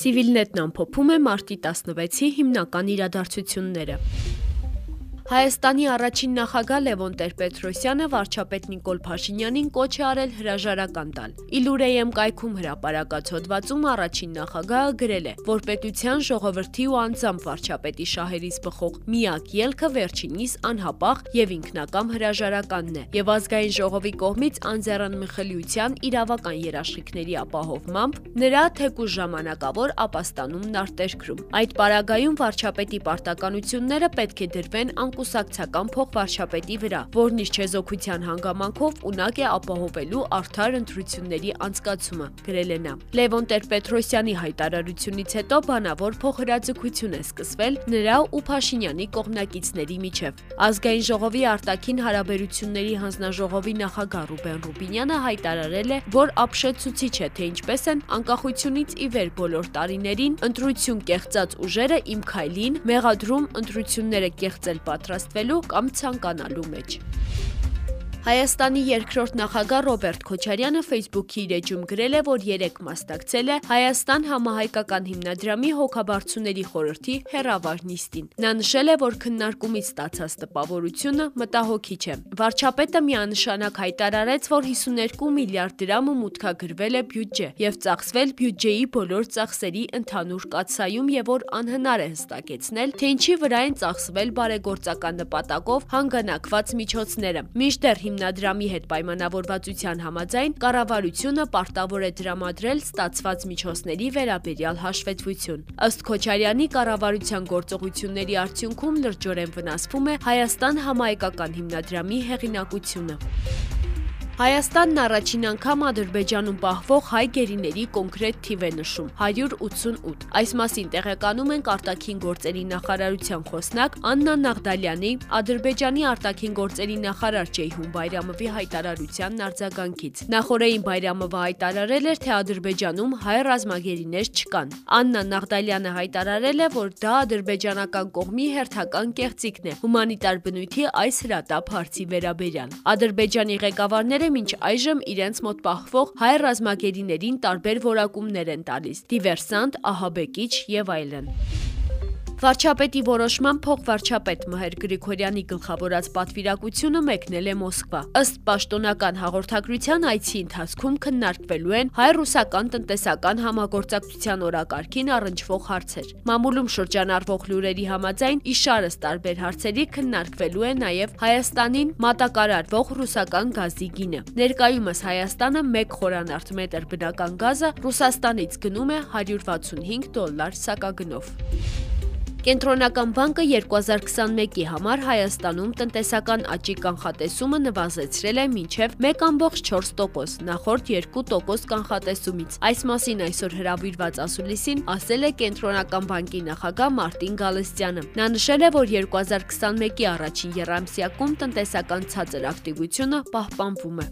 Civilnet-ն ամփոփում է մարտի 16-ի հիմնական իրադարձությունները։ Հայաստանի առաջին նախագահ Լևոն Տեր-Պետրոսյանը վարչապետ Նիկոլ Փաշինյանին կոչ է արել հրաժարական տալ։ Իլուրեյեմ կայքում հրապարակած հոդվածում առաջին նախագահը գրել է, որ պետության ժողովրդի ու անձամբ վարչապետի շահերից բխող միակ ելքը վերջինիս անհապաղ եւ ինքնակամ հրաժարականն է, եւ ազգային ժողովի կողմից անձեռանմխելիության իրավական երաշխիքների ապահովմամբ նրա թեկուզ ժամանակավոր ապաստանումն արտերկրում։ Այդ պարագայում վարչապետի պարտականությունները պետք է դրվեն անկու կուսակցական փոխվարչապետի վրա, որն իր չեզոքության հանգամանքով ունակ է ապահովելու արդար ընտրությունների անցկացումը, գրել է նա։ Լևոն Տեր-Պետրոսյանի հայտարարությունից հետո բանավոր փոխհրաձգություն է սկսվել նրա ու Փաշինյանի կողմնակիցների միջև։ Ազգային ժողովի արտաքին հարաբերությունների հանձնաժողովի նախագահ Ռուբեն Ռուբինյանը հայտարարել է, որ ապշեցուցիչ է, թե ինչպես են անկախությունից ի վեր բոլոր տարիներին ընտրություն կեղծած ուժերը իմ քայլին մեղադրում ընտրությունները կեղծել պատրաստ պատրաստվելու կամ ցանկանալու մեջ։ Հայաստանի երկրորդ նախագահ Ռոբերտ Քոչարյանը Facebook-ի իր էջում գրել է, որ երեք մասնակցել է Հայաստան համահայկական հիմնադրամի հոգաբարձուների խորհրդի հերավար նիստին։ Նա նշել է, որ քննարկումից ստացած տպավորությունը մտահոգիչ է։ Վարչապետը միանշանակ հայտարարեց, որ 52 միլիարդ դրամը մուտքագրվել է բյուջե եւ ծախսվել բյուջեի բոլոր ծախսերի ընդհանուր կացայում եւ որ անհնար է հստակեցնել, թե ինչի վրա են ծախսվել բարեգործական նպատակով հանգանակված միջոցները։ Մինչդեռ հիմնադրամի հետ պայմանավորվածության համաձայն կառավարությունը պարտավոր է դրամադրել ստացված միջոցների վերաբերյալ հաշվետվություն։ Ըստ Քոչարյանի կառավարության գործողությունների արդյունքում լրջորեն վնասվում է Հայաստան համահայկական հիմնադրամի հեղինակությունը։ Հայաստանն առաջին անգամ Ադրբեջանում պահվող հայ գերիների կոնկրետ թիվ է նշում՝ 188։ Այս մասին տեղեկանում են արտաքին գործերի նախարարության խոսնակ Աննա Նաղդալյանի, Ադրբեջանի արտաքին գործերի նախարար Ջեյհուն Բայրամովի հայտարարությանն արձագանքից։ Նախորդային Բայրամովը հայտարարել էր, թե Ադրբեջանում հայ ռազմագերիներ չկան։ Աննա Նաղդալյանը հայտարարել է, որ դա ադրբեջանական կողմի հերթական կեղծիքն է հումանիտար բնույթի այս հրատապ հարցի վերաբերյալ։ Ադրբեջանի ղեկավարները մինչ այժմ իրենց մոտ պահվող հայ ռազմագերիներին տարբեր որակումներ են տալիս՝ դիվերսանտ, ահաբեկիչ եւ այլն։ Վարչապետի որոշման փոխվարչապետ Մհեր Գրիգորյանի գլխավորած պատվիրակությունը մեկնել է Մոսկվա։ Ըստ պաշտոնական հաղորդագրության այցի ընթացքում քննարկվելու են հայ-ռուսական տնտեսական համագործակցության օրակարգին առնչվող հարցեր։ Մամուլում շրջանառվող լուրերի համաձայն իշարս տարբեր հարցերի քննարկվելու է նաև Հայաստանին մատակարարվող ռուսական գազի գինը։ Ներկայումս Հայաստանը 1 խորանարդ մետր բնական գազը Ռուսաստանից գնում է 165 դոլար սակագնով։ Կենտրոնական բանկը 2021-ի համար Հայաստանում տնտեսական աճի կանխատեսումը նվազեցրել է մինչև 1.4%, նախորդ 2% կանխատեսումից։ Այս մասին այսօր հրավիրված ասուլիսին ասել է Կենտրոնական բանկի նախագահ Մարտին Գալստյանը։ Նա նշել է, որ 2021-ի առաջին երամսյակում տնտեսական ցածր ակտիվությունը պահպանվում է։